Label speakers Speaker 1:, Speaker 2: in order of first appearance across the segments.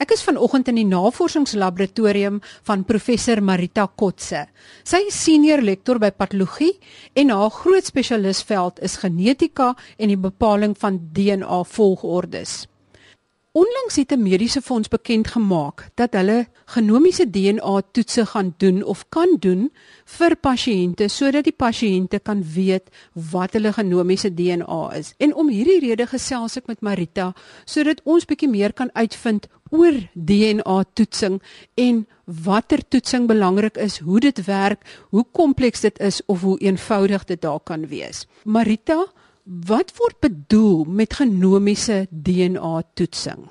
Speaker 1: Ek is vanoggend in die navorsingslaboratorium van professor Marita Kotse. Sy is senior lektor by patologie en haar groot spesialisveld is genetika en die bepaling van DNA volgordes. Onlangs het 'n mediese fonds bekend gemaak dat hulle genomiese DNA toetse gaan doen of kan doen vir pasiënte sodat die pasiënte kan weet wat hulle genomiese DNA is. En om hierdie rede gesels ek met Marita sodat ons bietjie meer kan uitvind oor DNA toetsing en watter toetsing belangrik is, hoe dit werk, hoe kompleks dit is of hoe eenvoudig dit daar kan wees. Marita, Wat word bedoel met genomiese DNA toetsing?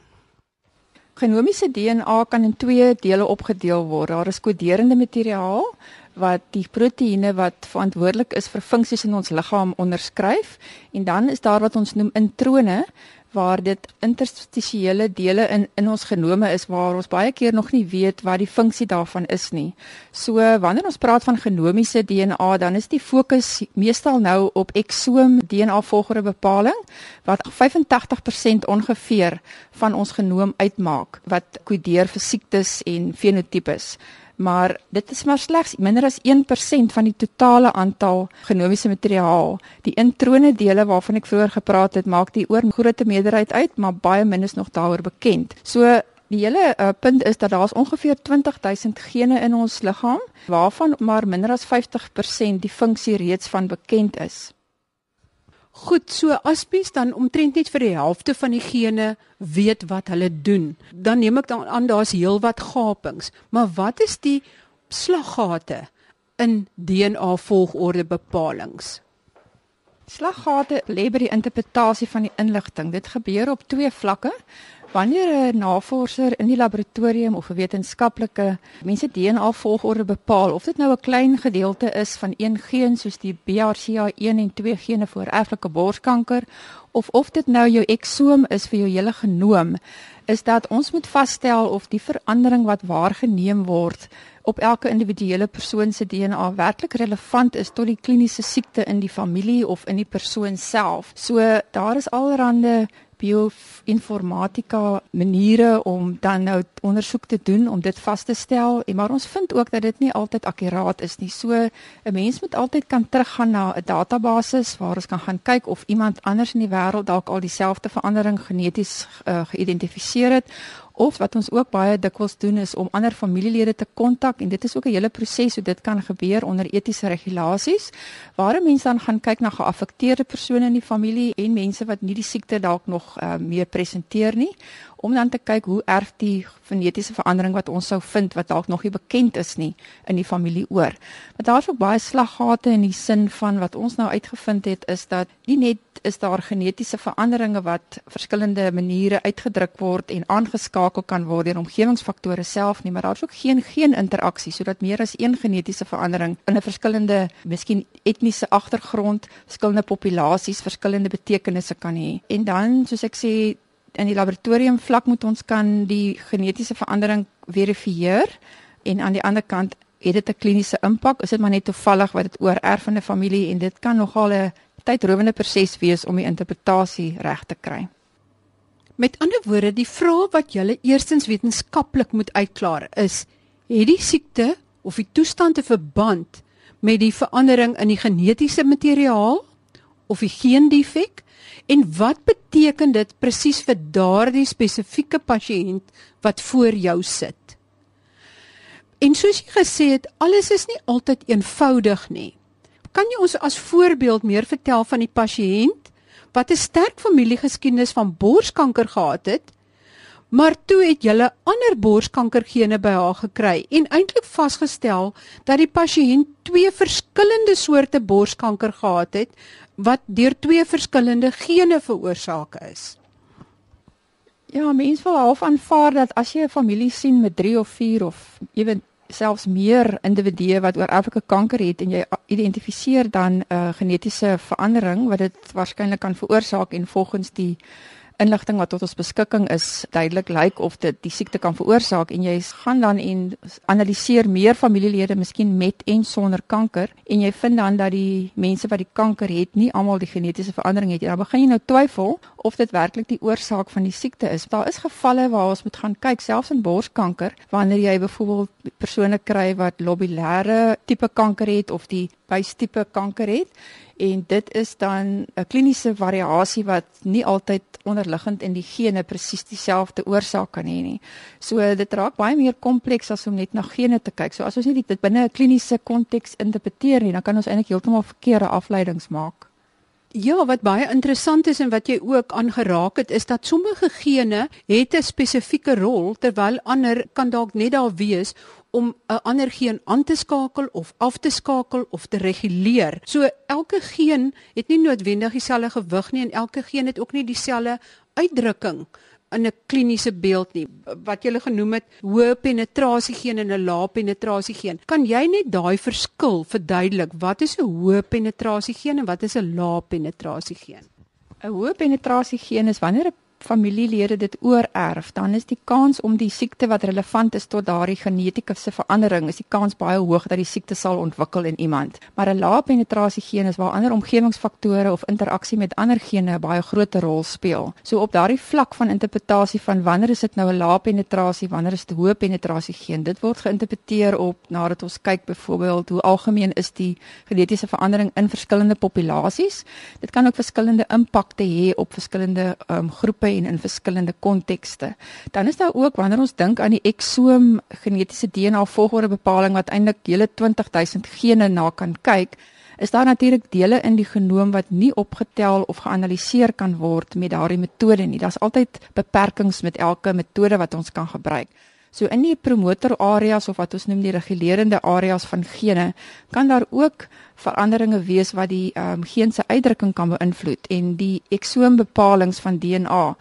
Speaker 2: Genomiese DNA kan in twee dele opgedeel word. Daar is koderende materiaal wat die proteïene wat verantwoordelik is vir funksies in ons liggaam onderskryf en dan is daar wat ons noem introne waar dit interstisiële dele in in ons genome is waar ons baie keer nog nie weet wat die funksie daarvan is nie. So wanneer ons praat van genomiese DNA, dan is die fokus meestal nou op eksoom DNA volgorde bepaling wat 85% ongeveer van ons genoom uitmaak wat kodeer vir siektes en fenotipes maar dit is maar slegs minder as 1% van die totale aantal genomiese materiaal. Die introne dele waarvan ek vroeër gepraat het, maak die oorgrootste meerderheid uit, maar baie min is nog daaroor bekend. So die hele uh, punt is dat daar is ongeveer 20000 gene in ons liggaam waarvan maar minder as 50% die funksie reeds van bekend is.
Speaker 1: Goed, so as mens dan omtrent net vir die helfte van die gene weet wat hulle doen, dan neem ek dan aan daar's heelwat gapings. Maar wat is die slaggate in DNA volgorde bepalinge?
Speaker 2: Slaggate lê by die interpretasie van die inligting. Dit gebeur op twee vlakke. Wanneer 'n navorser in die laboratorium of 'n wetenskaplike mense DNA volgorde bepaal of dit nou 'n klein gedeelte is van een geen soos die BRCA1 en 2 gene vir erflike borskanker of of dit nou jou eksoom is vir jou hele genoom, is dat ons moet vasstel of die verandering wat waargeneem word op elke individuele persoon se DNA werklik relevant is tot die kliniese siekte in die familie of in die persoon self. So daar is allerlei bioinformatika maniere om dan nou ondersoek te doen om dit vas te stel en maar ons vind ook dat dit nie altyd akkuraat is nie. So 'n mens moet altyd kan teruggaan na 'n database waar ons kan gaan kyk of iemand anders in die wêreld dalk al dieselfde verandering geneties uh, geïdentifiseer het of wat ons ook baie dikwels doen is om ander familielede te kontak en dit is ook 'n hele proses hoe dit kan gebeur onder etiese regulasies waar mense dan gaan kyk na geaffekteerde persone in die familie en mense wat nie die siekte dalk nog uh, meer presenteer nie om dan te kyk hoe erf die genetiese verandering wat ons sou vind wat dalk nog nie bekend is nie in die familie oor. Maar daar's ook baie slaggate in die sin van wat ons nou uitgevind het is dat nie net is daar genetiese veranderinge wat verskillende maniere uitgedruk word en aangeskakel kan word deur omgewingsfaktore self nie, maar daar's ook geen geen interaksie sodat meer as een genetiese verandering in 'n verskillende, miskien etniese agtergrond, verskillende populasies verskillende betekenisse kan hê. En dan, soos ek sê, in die laboratorium vlak moet ons kan die genetiese verandering verifieer en aan die ander kant het dit 'n kliniese impak is dit maar net toevallig wat dit oor erfende familie en dit kan nogal 'n tydrowende proses wees om die interpretasie reg te kry.
Speaker 1: Met ander woorde, die vraag wat jy eerstens wetenskaplik moet uitklaar is: het die siekte of die toestand 'n verband met die verandering in die genetiese materiaal of die geendefek En wat beteken dit presies vir daardie spesifieke pasiënt wat voor jou sit? En soos jy gesê het, alles is nie altyd eenvoudig nie. Kan jy ons as voorbeeld meer vertel van die pasiënt wat 'n sterk familiegeskiedenis van borskanker gehad het, maar toe het julle ander borskankergene by haar gekry en eintlik vasgestel dat die pasiënt twee verskillende soorte borskanker gehad het wat deur twee verskillende gene veroorsaak is.
Speaker 2: Ja, mense wil half aanvaar dat as jy 'n familie sien met 3 of 4 of ewen selfs meer individue wat oor erflike kanker het en jy identifiseer dan 'n uh, genetiese verandering wat dit waarskynlik kan veroorsaak en volgens die inligting wat tot ons beskikking is duidelik lyk of dit die siekte kan veroorsaak en jy gaan dan en analiseer meer familielede miskien met en sonder kanker en jy vind dan dat die mense wat die kanker het nie almal die genetiese verandering het nie. Dan begin jy nou twyfel of dit werklik die oorsaak van die siekte is. Daar is gevalle waar ons moet gaan kyk selfs in borskanker wanneer jy byvoorbeeld persone kry wat lobulêre tipe kanker het of die buistipe kanker het en dit is dan 'n kliniese variasie wat nie altyd onderliggend in die gene presies dieselfde oorsaak kan hê nie. So dit raak baie meer kompleks as om net na gene te kyk. So as ons nie dit binne 'n kliniese konteks interpreteer nie, dan kan ons eintlik heeltemal verkeerde afleidings maak.
Speaker 1: Ja, wat baie interessant is en wat jy ook aangeraak het, is dat sommige gene het 'n spesifieke rol terwyl ander kan dalk net daar wees om 'n ander geen aan te skakel of af te skakel of te reguleer. So elke geen het nie noodwendig dieselfde gewig nie en elke geen het ook nie dieselfde uitdrukking in 'n kliniese beeld nie. Wat jy genoem het hoë penetrasie geen en 'n lae penetrasie geen. Kan jy net daai verskil verduidelik? Wat is 'n hoë penetrasie geen en wat is 'n lae penetrasie geen?
Speaker 2: 'n Hoë penetrasie geen is wanneer 'n familielede dit oorerf, dan is die kans om die siekte wat relevant is tot daardie genetiese verandering, is die kans baie hoog dat die siekte sal ontwikkel in iemand. Maar 'n lae penetrasie geen is waar ander omgewingsfaktore of interaksie met ander gene 'n baie groot rol speel. So op daardie vlak van interpretasie van wanneer is dit nou 'n lae penetrasie, wanneer is dit hoë penetrasie geen, dit word geïnterpreteer op nadat ons kyk byvoorbeeld hoe algemeen is die genetiese verandering in verskillende populasies. Dit kan ook verskillende impakte hê op verskillende um, groepe en in verskillende kontekste. Dan is daar ook wanneer ons dink aan die eksoom genetiese DNA volgorde bepaling wat eintlik hele 20000 gene na kan kyk, is daar natuurlik dele in die genoom wat nie opgetel of geanaliseer kan word met daardie metode nie. Daar's altyd beperkings met elke metode wat ons kan gebruik. So in die promotor areas of wat ons noem die regulerende areas van gene, kan daar ook veranderinge wees wat die ehm um, geen se uitdrukking kan beïnvloed en die eksoombepalings van DNA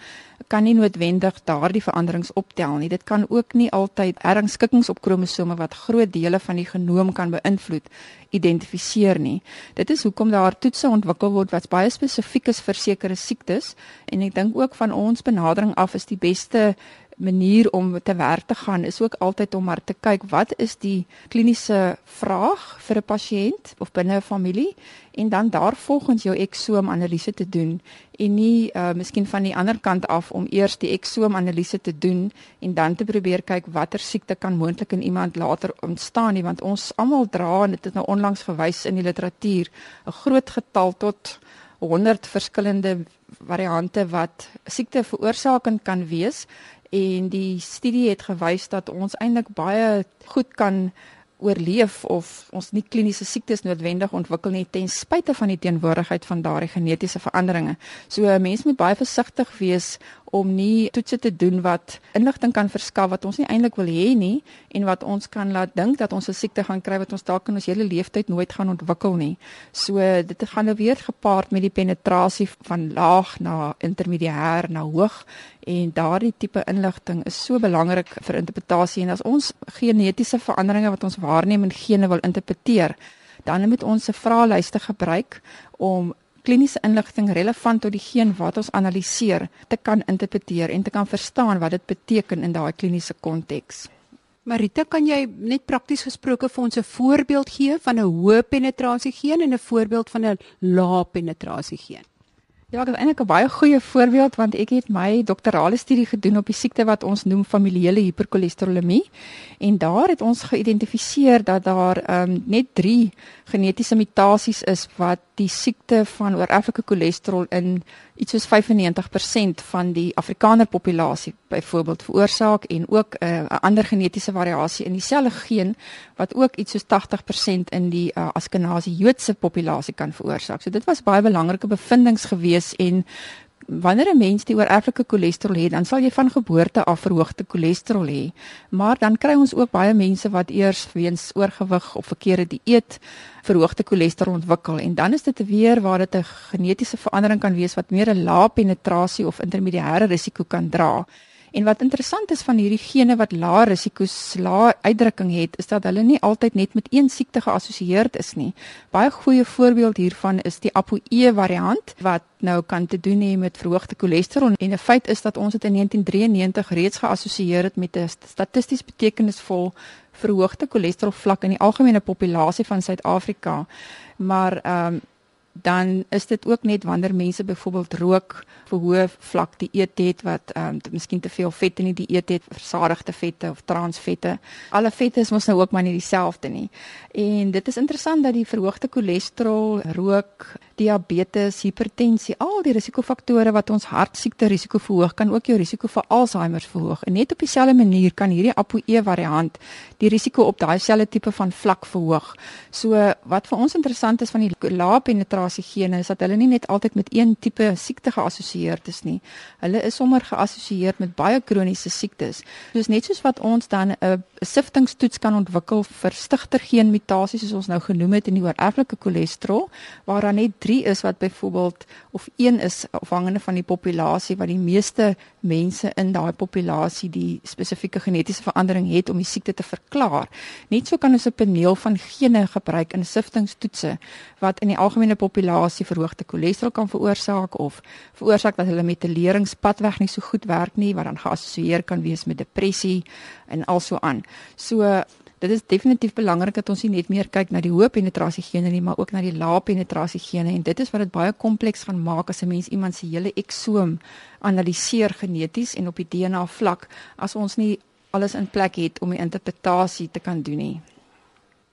Speaker 2: kan nie noodwendig daardie veranderings optel nie. Dit kan ook nie altyd ergskikkings op kromosome wat groot dele van die genoom kan beïnvloed identifiseer nie. Dit is hoekom daar toetse ontwikkel word wat baie spesifiek is vir sekere siektes en ek dink ook van ons benadering af is die beste manier om te werk te gaan is ook altyd om maar te kyk wat is die kliniese vraag vir 'n pasiënt of binne 'n familie en dan daarvolgens jou eksoom analise te doen en nie uh miskien van die ander kant af om eers die eksoom analise te doen en dan te probeer kyk watter siekte kan moontlik in iemand later ontstaan nie want ons almal dra en dit het nou onlangs gewys in die literatuur 'n groot getal tot 100 verskillende variante wat siekte veroorsakend kan wees en die studie het gewys dat ons eintlik baie goed kan oorleef of ons nie kliniese siektes noodwendig ontwikkel nie ten spyte van die teenwoordigheid van daardie genetiese veranderinge. So 'n mens moet baie versigtig wees om nie toetse te doen wat inligting kan verskaf wat ons nie eintlik wil hê nie en wat ons kan laat dink dat ons 'n siekte gaan kry wat ons dalk in ons hele lewenstyd nooit gaan ontwikkel nie. So dit gaan nou weer gepaard met die penetrasie van laag na intermediair na hoog en daardie tipe inligting is so belangrik vir interpretasie en as ons genetiese veranderinge wat ons waarneem in gene wil interpreteer dan moet ons 'n vraelyste gebruik om kliniese inligting relevant tot die geen wat ons analiseer te kan interpreteer en te kan verstaan wat dit beteken in daai kliniese konteks.
Speaker 1: Marita, kan jy net prakties gesproke vir ons 'n voorbeeld gee van 'n hoë penetrasie geen en 'n voorbeeld van 'n lae penetrasie geen?
Speaker 2: Ja, dit is eintlik 'n baie goeie voorbeeld want ek het my doktorale studie gedoen op die siekte wat ons noem familiale hiperkolesterolemie. En daar het ons geïdentifiseer dat daar um, net 3 genetiese mutasies is wat die siekte van oorerflike cholesterol in iets soos 95% van die Afrikaner populasie byvoorbeeld veroorsaak en ook eh, 'n uh, ander genetiese variasie in dieselfde geen wat ook iets soos 80% in die uh, Askenazi Joodse populasie kan veroorsaak. So dit was baie belangrike bevindinge gewees en wanneer 'n mens die oorerflike cholesterol het, dan sal jy van geboorte af verhoogde cholesterol hê. Maar dan kry ons ook baie mense wat eers weens oorgewig of verkeerde dieet verhoogde cholesterol ontwikkel en dan is dit weer waar dit 'n genetiese verandering kan wees wat meer 'n lae penetrasie of intermediêre risiko kan dra. En wat interessant is van hierdie gene wat lae risiko's, lae uitdrukking het, is dat hulle nie altyd net met een siekte geassosieerd is nie. Baie goeie voorbeeld hiervan is die ApoE variant wat nou kan te doen hê met verhoogde cholesterol en 'n feit is dat ons dit in 1993 reeds geassosieer het met 'n statisties betekenisvol verhoogde cholesterol vlak in die algemene populasie van Suid-Afrika. Maar ehm um, dan is dit ook net wanneer mense byvoorbeeld rook verhoog vlak die eet het wat ehm um, miskien te veel vet in die dieet het, versadigde vette of transvette. Alle vette is mos nou ook maar nie dieselfde nie. En dit is interessant dat die verhoogde cholesterol, rook, diabetes, hipertensie, al die risikofaktore wat ons hartsiekte risiko verhoog, kan ook jou risiko vir Alzheimer verhoog. En net op dieselfde manier kan hierdie ApoE variant die risiko op daai selfde tipe van vlak verhoog. So wat vir ons interessant is van die lae penetrasie gene is dat hulle nie net altyd met een tipe siekte geassosieer geassosieer is nie. Hulle is sommer geassosieer met baie kroniese siektes. Soos net soos wat ons dan 'n siftingstoets kan ontwikkel vir stigtergeen mutasies soos ons nou genoem het in die oorerflike cholesterol, waar daar net 3 is wat byvoorbeeld of 1 is afhangende van die populasie wat die meeste mense in daai populasie die spesifieke genetiese verandering het om die siekte te verklaar. Net so kan ons 'n paneel van gene gebruik in siftingstoetse wat in die algemene populasie verhoogde cholesterol kan veroorsaak of veroorsaak veroorsaak dat hulle metileringspadweg nie so goed werk nie wat dan geassosieer kan wees met depressie en also aan. So dit is definitief belangrik dat ons nie net meer kyk na die hoë penetrasie gene nie, maar ook na die lae penetrasie gene en dit is wat dit baie kompleks gaan maak as 'n mens iemand se hele eksoom analiseer geneties en op die DNA vlak as ons nie alles in plek het om die interpretasie te kan doen nie.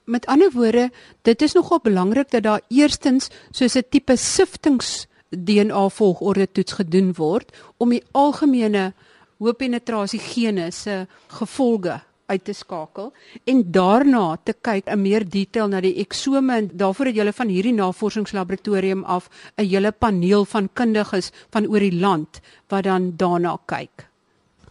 Speaker 1: Met ander woorde, dit is nogal belangrik dat daar eerstens soos 'n tipe siftings DNA volgorde toets gedoen word om die algemene hoë penetrasie gene se gevolge uit te skakel en daarna te kyk in meer detail na die eksome en daarvoor het julle van hierdie navorsingslaboratorium af 'n hele paneel van kundiges van oor die land wat dan daarna kyk.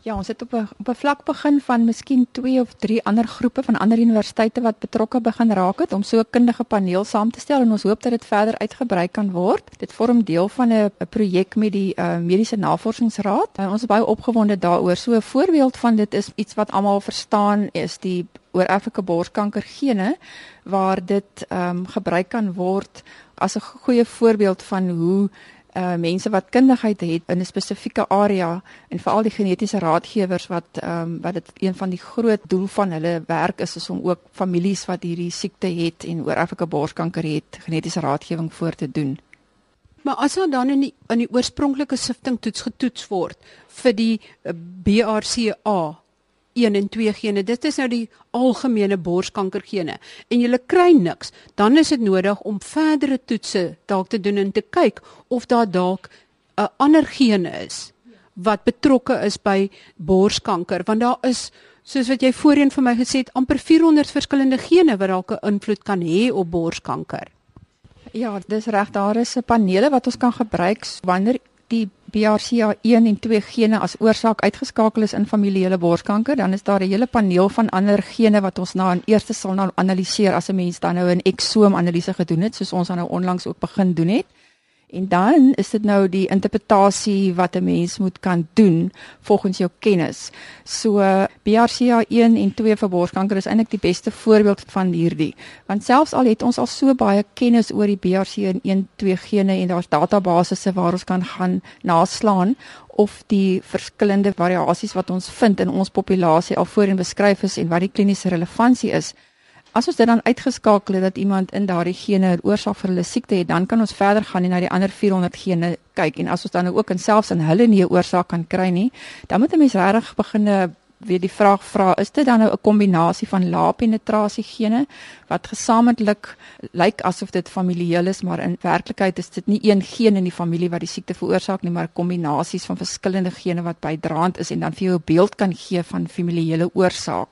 Speaker 2: Ja, ons het op 'n op 'n vlak begin van miskien 2 of 3 ander groepe van ander universiteite wat betrokke begin raak het om so 'n kundige paneel saam te stel en ons hoop dat dit verder uitgebrei kan word. Dit vorm deel van 'n projek met die uh, Mediese Navorsingsraad. En ons is baie opgewonde daaroor. So 'n voorbeeld van dit is iets wat almal verstaan is die oor Afrika borskanker gene waar dit ehm um, gebruik kan word as 'n goeie voorbeeld van hoe uh mense wat kundigheid het in 'n spesifieke area en veral die genetiese raadgewers wat ehm um, wat dit een van die groot doel van hulle werk is is om ook families wat hierdie siekte het en oor Afrika borskanker het genetiese raadgewing voor te doen.
Speaker 1: Maar as dan in die in die oorspronklike sifting toets getoets word vir die eh, BRCA 1 en 2 gene. Dit is nou die algemene borskanker gene. En jy kry niks, dan is dit nodig om verdere toetse dalk te doen en te kyk of daar dalk 'n ander gene is wat betrokke is by borskanker want daar is soos wat jy voorheen vir my gesê het amper 400 verskillende gene wat dalk 'n invloed kan hê op borskanker.
Speaker 2: Ja, dis reg, daar is 'n panele wat ons kan gebruik wanneer die BRCA1 en 2 gene as oorsaak uitgeskakel is in familiale borskanker, dan is daar 'n hele paneel van ander gene wat ons nou in eerste sal nou analiseer as 'n mens dan nou 'n eksoom analise gedoen het, soos ons nou onlangs ook begin doen het. En dan is dit nou die interpretasie wat 'n mens moet kan doen volgens jou kennis. So BRCA1 en 2 vir borskanker is eintlik die beste voorbeeld van hierdie. Want selfs al het ons al so baie kennis oor die BRCA1 2 gene en daar's databasisse waar ons kan gaan naslaan of die verskillende variasies wat ons vind in ons populasie al voorheen beskryf is en wat die kliniese relevantie is. As ons dit dan uitgeskakel het dat iemand in daardie gene 'n oorsaak vir hulle siekte het, dan kan ons verder gaan en na die ander 400 gene kyk. En as ons dan ook en selfs in hulle nie 'n oorsaak kan kry nie, dan moet 'n mens regtig begin weer die vraag vra, is dit dan nou 'n kombinasie van lae penetrasie gene wat gesamentlik lyk asof dit familieel is, maar in werklikheid is dit nie een geen in die familie wat die siekte veroorsaak nie, maar kombinasies van verskillende gene wat bydraend is en dan vir jou 'n beeld kan gee van familiale oorsaak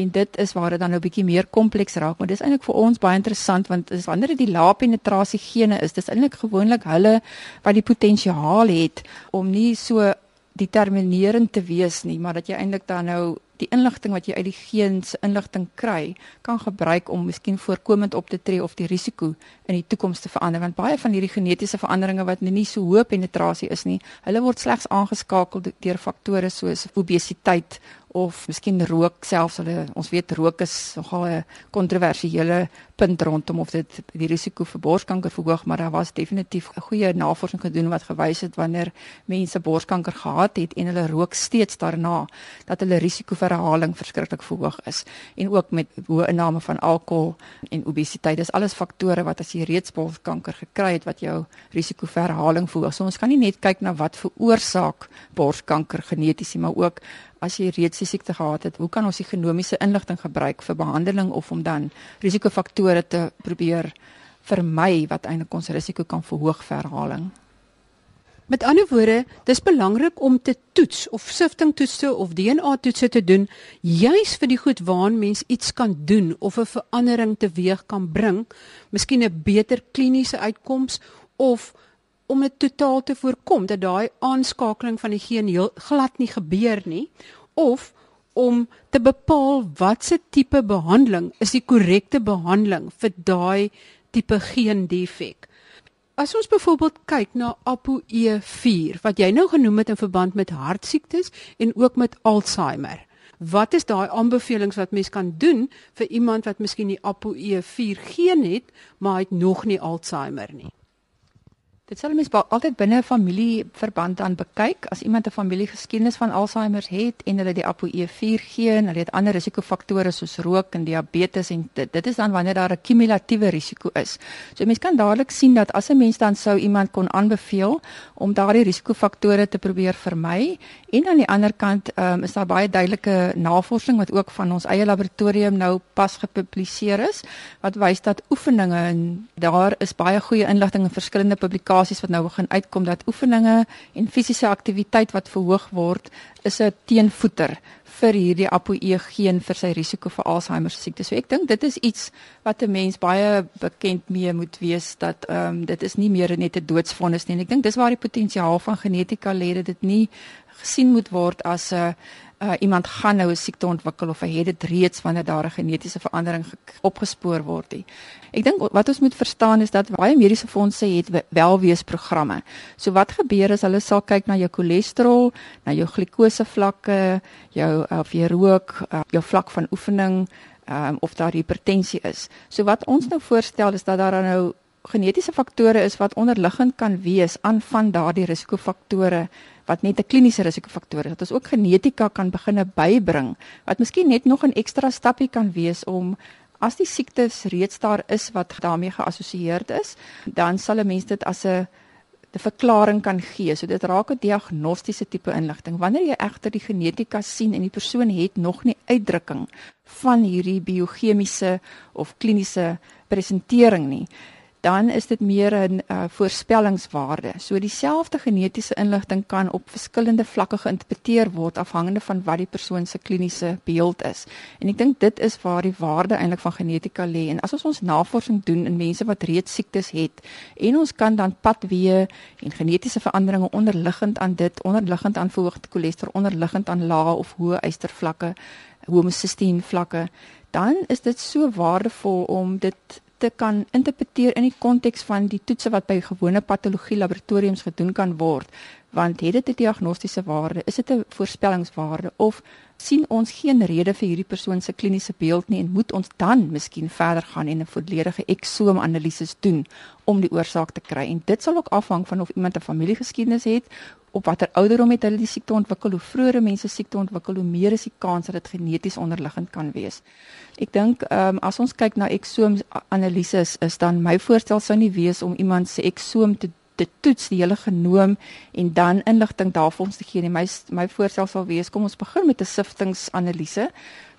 Speaker 2: en dit is waar dit dan nou bietjie meer kompleks raak maar dis eintlik vir ons baie interessant want is wanneer dit die lae penetrasie gene is dis eintlik gewoonlik hulle wat die potensiaal het om nie so determinerend te wees nie maar dat jy eintlik dan nou die inligting wat jy uit die geens inligting kry kan gebruik om miskien voorkomend op te tree of die risiko in die toekoms te verander. Want baie van hierdie genetiese veranderinge wat nie so hoë penetrasie is nie hulle word slegs aangeskakel deur faktore soos obesiteit of miskien rook selfs hulle ons weet rook is nogal 'n kontroversiële punt rondom of dit die risiko vir borskanker verhoog maar daar was definitief goeie navorsing gedoen wat gewys het wanneer mense borskanker gehad het en hulle rook steeds daarna dat hulle risiko vir herhaling verskriklik verhoog is. En ook met hoë inname van alkohol en obesiteit. Dis alles faktore wat as jy reeds borskanker gekry het wat jou risiko vir herhaling verhoog. So ons kan nie net kyk na wat veroorsaak borskanker geneties maar ook as jy reeds die siekte gehad het, hoe kan ons die genomiese inligting gebruik vir behandeling of om dan risikofaktore te probeer vermy wat eintlik ons risiko kan verhoog vir herhaling?
Speaker 1: Met ander woorde, dis belangrik om te toets of siftingtoetse of DNA-toetse te doen juis vir die goed waaraan mens iets kan doen of 'n verandering teweeg kan bring, miskien 'n beter kliniese uitkoms of om dit totaal te voorkom dat daai aanskakeling van die geen heel glad nie gebeur nie of om te bepaal watse tipe behandeling is die korrekte behandeling vir daai tipe geen defek. As ons byvoorbeeld kyk na ApoE4 wat jy nou genoem het in verband met hartsiektes en ook met Alzheimer. Wat is daai aanbevelings wat mens kan doen vir iemand wat miskien die ApoE4 geen het, maar hy het nog nie Alzheimer nie?
Speaker 2: Dit sal mens altyd binne 'n familieverband dan bekyk as iemand 'n familiegeskiedenis van Alzheimer het en hulle die ApoE4 geen, hulle het ander risikofaktore soos rook en diabetes en dit, dit is dan wanneer daar 'n kumulatiewe risiko is. So mens kan dadelik sien dat as 'n mens dan sou iemand kon aanbeveel om daardie risikofaktore te probeer vermy en aan die ander kant um, is daar baie duidelike navorsing wat ook van ons eie laboratorium nou pas gepubliseer is wat wys dat oefeninge en daar is baie goeie inligting in verskillende publikasies publikasies wat nou begin uitkom dat oefeninge en fisiese aktiwiteit wat verhoog word is 'n teenvoeter vir hierdie ApoE geen vir sy risiko vir Alzheimer siekte. So ek dink dit is iets wat 'n mens baie bekend mee moet wees dat ehm um, dit is nie meer net 'n doodsvonnis nie. Ek dink dis waar die potensiaal van genetika lê dat dit nie gesien moet word as 'n uh, uh, iemand gaan nou 'n siekte ontwikkel of hy het dit reeds wanneer daar 'n genetiese verandering opgespoor word. Die. Ek dink wat ons moet verstaan is dat baie mediese fondse het welweesprogramme. So wat gebeur is hulle sal kyk na jou cholesterol, na jou glikose vlakke, jou of jy rook, uh, jou vlak van oefening, um, of daar hipertensie is. So wat ons nou voorstel is dat daar nou genetiese faktore is wat onderliggend kan wees aan van daardie risikofaktore wat net 'n kliniese risikofaktor is. Dat ons ook genetika kan begine bybring wat miskien net nog 'n ekstra stappie kan wees om as die siektes reeds daar is wat daarmee geassosieerd is, dan sal 'n mens dit as 'n 'n verklaring kan gee. So dit raak 'n diagnostiese tipe inligting. Wanneer jy egter die genetika sien en die persoon het nog nie uitdrukking van hierdie biochemiese of kliniese presentering nie, dan is dit meer 'n uh, voorspellingswaarde. So dieselfde genetiese inligting kan op verskillende vlakke geïnterpreteer word afhangende van wat die persoon se kliniese beeld is. En ek dink dit is waar die waarde eintlik van genetika lê. En as ons ons navorsing doen in mense wat reeds siektes het en ons kan dan padweë en genetiese veranderinge onderliggend aan dit, onderliggend aan verhoogde cholesterol, onderliggend aan lae of hoë ystervlakke, homocysteine vlakke, dan is dit so waardevol om dit te kan interpreteer in die konteks van die toetse wat by gewone patologie laboratoriums gedoen kan word want het dit 'n diagnostiese waarde? Is dit 'n voorspellingswaarde? Of sien ons geen rede vir hierdie persoon se kliniese beeld nie en moet ons dan miskien verder gaan en 'n volledige eksoom-analises doen om die oorsaak te kry? En dit sal ook afhang van of iemand 'n familiegeskiedenis het op watter ouderdom het hulle die siekte ontwikkel hoe vroeër mense siekte ontwikkel hoe meer is die kans dat dit geneties onderliggend kan wees Ek dink ehm um, as ons kyk na eksoom analises is dan my voorstel sou nie wees om iemand se eksoom te te toets die hele genoom en dan inligting daarvoor ons te gee nie. My my voorstel sal wees kom ons begin met 'n siftingsanalise.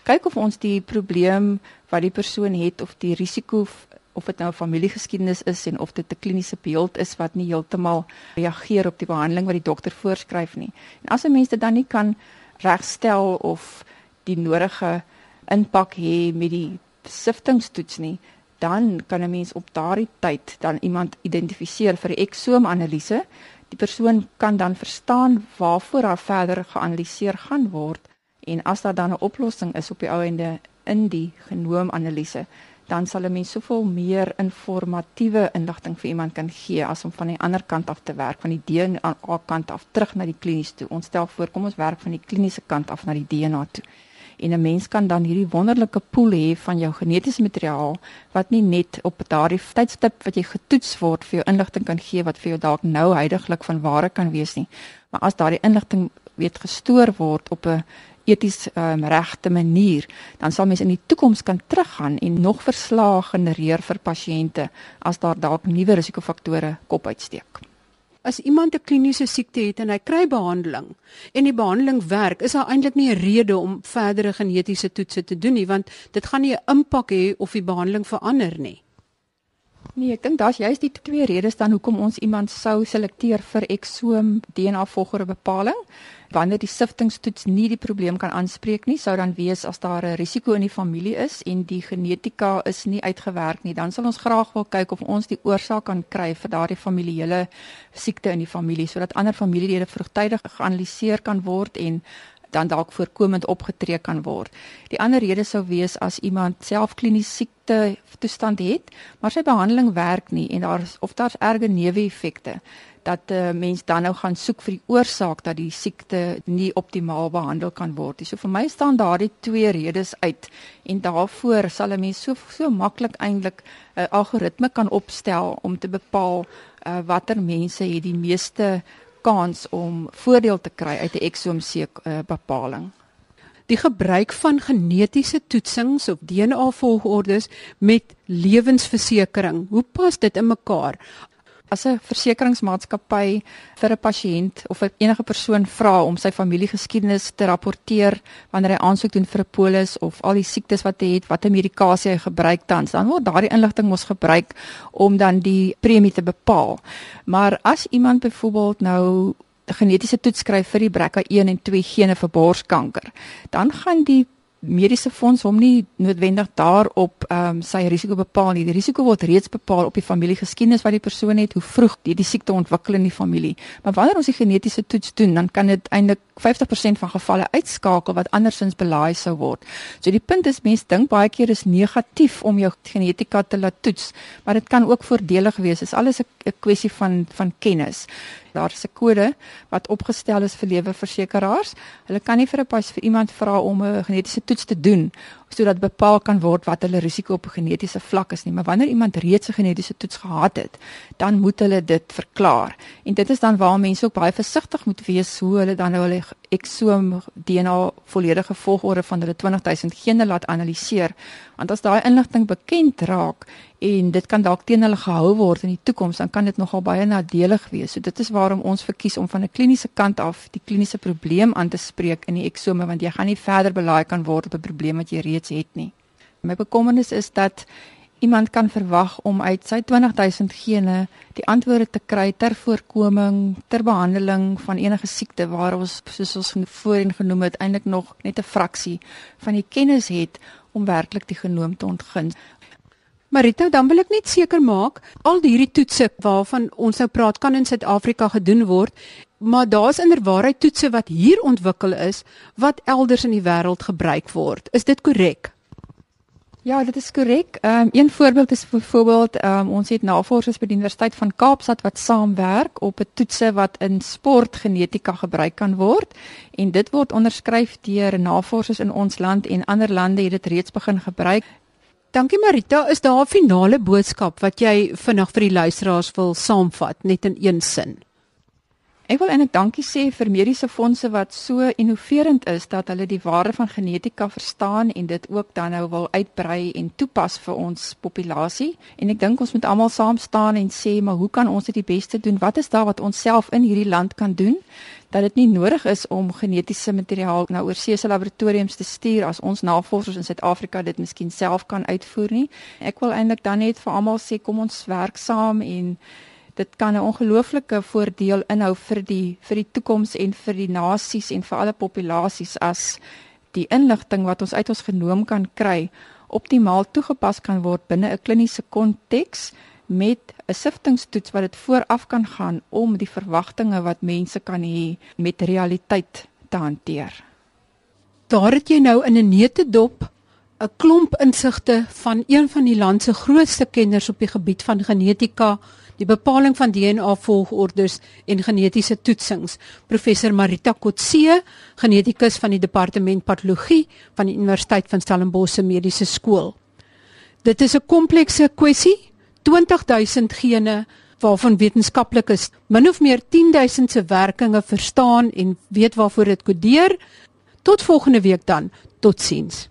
Speaker 2: Kyk of ons die probleem wat die persoon het of die risiko of dit nou 'n familiegeskiedenis is en of dit 'n kliniese beeld is wat nie heeltemal reageer op die behandeling wat die dokter voorskryf nie. En as 'n mens dit dan nie kan regstel of die nodige impak hê met die siftingstoets nie, dan kan 'n mens op daardie tyd dan iemand identifiseer vir 'n eksoom-analise. Die persoon kan dan verstaan waarvoor daar verder geanaliseer gaan word En as daar dan 'n oplossing is op die ou ende in die genoom-analise, dan sal 'n mens soveel meer informatiewe inligting vir iemand kan gee as om van die ander kant af te werk, van die DNA kant af terug na die klinies toe. Ons stel voor kom ons werk van die kliniese kant af na die DNA toe. En 'n mens kan dan hierdie wonderlike pool hê van jou genetiese materiaal wat nie net op daardie tydstip wat jy getoets word vir jou inligting kan gee wat vir jou dalk nou heidaglik van ware kan wees nie, maar as daardie inligting weet gestoor word op 'n eties um, regte manier, dan sal mens in die toekoms kan teruggaan en nog verslae genereer vir pasiënte as daar dalk nuwe risikofaktore kop uitsteek.
Speaker 1: As iemand 'n kliniese siekte het en hy kry behandeling en die behandeling werk, is daar eintlik nie 'n rede om verdere genetiese toetse te doen nie, want dit gaan nie 'n impak hê of die behandeling verander nie.
Speaker 2: Nee, ek dink daar's juist die twee redes dan hoekom ons iemand sou selekteer vir eksoom DNA volgorde bepaling. Wanneer die siftingstoets nie die probleem kan aanspreek nie, sou dan wees as daar 'n risiko in die familie is en die genetika is nie uitgewerk nie, dan sal ons graag wil kyk of ons die oorsaak kan kry vir daardie familiele siekte in die familie sodat ander familielede vroegtydig geanaliseer kan word en dan dalk voorkomend opgetree kan word. Die ander rede sou wees as iemand self klinies siekte toestand het, maar sy behandeling werk nie en daar of daar's erge neeweffekte dat 'n uh, mens dan nou gaan soek vir die oorsaak dat die siekte nie optimaal behandel kan word nie. So vir my staan daardie twee redes uit en daaroor sal 'n mens so so maklik eintlik 'n uh, algoritme kan opstel om te bepaal uh, watter mense het die meeste kans om voordeel te kry uit 'n eksoomseek uh, bepaling.
Speaker 1: Die gebruik van genetiese toetsings of DNA volgordes met lewensversekering, hoe pas dit in mekaar?
Speaker 2: As 'n versekeringsmaatskappy vir 'n pasiënt of vir enige persoon vra om sy familiegeskiedenis te rapporteer wanneer hy aansoek doen vir 'n polis of al die siektes wat hy het, watter medikasie hy gebruik tans, dan word daardie inligting mos gebruik om dan die premie te bepaal. Maar as iemand byvoorbeeld nou genetiese toets skryf vir die BRCA1 en 2 gene vir borskanker, dan gaan die mediese fonds hom nie noodwendig daarop ehm um, sy risiko bepaal nie. Die risiko word reeds bepaal op die familiegeskiedenis wat die persoon het, hoe vroeg die, die siekte ontwikkel in die familie. Maar wanneer ons die genetiese toets doen, dan kan dit eintlik 50% van gevalle uitskakel wat andersins belaai sou word. So die punt is mense dink baie keer is negatief om jou genetika te laat toets, maar dit kan ook voordelig wees. Dit is alles 'n kwessie van van kennis. Daar is 'n kode wat opgestel is vir leweversekeraars. Hulle kan nie vir 'n pas vir iemand vra om 'n genetiese toets te doen sodat bepaal kan word wat hulle risiko op 'n genetiese vlak is nie, maar wanneer iemand reeds 'n genetiese toets gehad het, dan moet hulle dit verklaar. En dit is dan waar mense ook baie versigtig moet wees hoe hulle dan nou hulle eksoom DNA volledige volgorde van hulle 20000 gene laat analiseer. Want as daai inligting bekend raak en dit kan dalk teen hulle gehou word in die toekoms, dan kan dit nogal baie nadelig wees. So dit is waarom ons verkies om van 'n kliniese kant af die kliniese probleem aan te spreek in die eksome want jy gaan nie verder belaai kan word op 'n probleem wat jy reeds het nie. My bekommernis is dat iemand kan verwag om uit sy 20000 gene die antwoorde te kry ter voorkoming, ter behandeling van enige siekte waar ons soos ons voorheen genoem het eintlik nog net 'n fraksie van die kennis het om werklik die genoom te ontgin.
Speaker 1: Marito, dan wil ek net seker maak al hierdie toetse waarvan ons nou praat kan in Suid-Afrika gedoen word, maar daar's inderwaarheid toetse wat hier ontwikkel is wat elders in die wêreld gebruik word. Is dit korrek?
Speaker 2: Ja, dit is korrek. Ehm um, een voorbeeld is byvoorbeeld ehm um, ons het navorsers by die Universiteit van Kaapstad wat saamwerk op 'n toetse wat in sportgenetika gebruik kan word en dit word onderskryf deur navorsers in ons land en ander lande het dit reeds begin gebruik.
Speaker 1: Dankie Marita, is daar 'n finale boodskap wat jy vinnig vir die luisteraars wil saamvat net in een sin?
Speaker 2: Ek wil eintlik dankie sê vir mediese fondse wat so innoverend is dat hulle die waarde van genetika verstaan en dit ook dan nou wil uitbrei en toepas vir ons populasie. En ek dink ons moet almal saam staan en sê, maar hoe kan ons dit die beste doen? Wat is daar wat ons self in hierdie land kan doen dat dit nie nodig is om genetiese materiaal na oorseese laboratoriums te stuur as ons navorsers in Suid-Afrika dit miskien self kan uitvoer nie. Ek wil eintlik dan net vir almal sê kom ons werk saam en dit kan 'n ongelooflike voordeel inhou vir die vir die toekoms en vir die nasies en vir alle populasies as die inligting wat ons uit ons genoom kan kry optimaal toegepas kan word binne 'n kliniese konteks met 'n siftingstoets wat dit vooraf kan gaan om die verwagtinge wat mense kan hê met realiteit te hanteer.
Speaker 1: Daar het jy nou in 'n neutedop 'n klomp insigte van een van die land se grootste kenners op die gebied van genetika, die bepaling van DNA volgordes en genetiese toetsings. Professor Marita Kotse, genetikus van die departement patologie van die Universiteit van Stellenbosch Mediese Skool. Dit is 'n komplekse kwessie, 20000 gene waarvan wetenskaplikes min of meer 10000 se werkinge verstaan en weet waarvoor dit kodeer. Tot volgende week dan. Totsiens.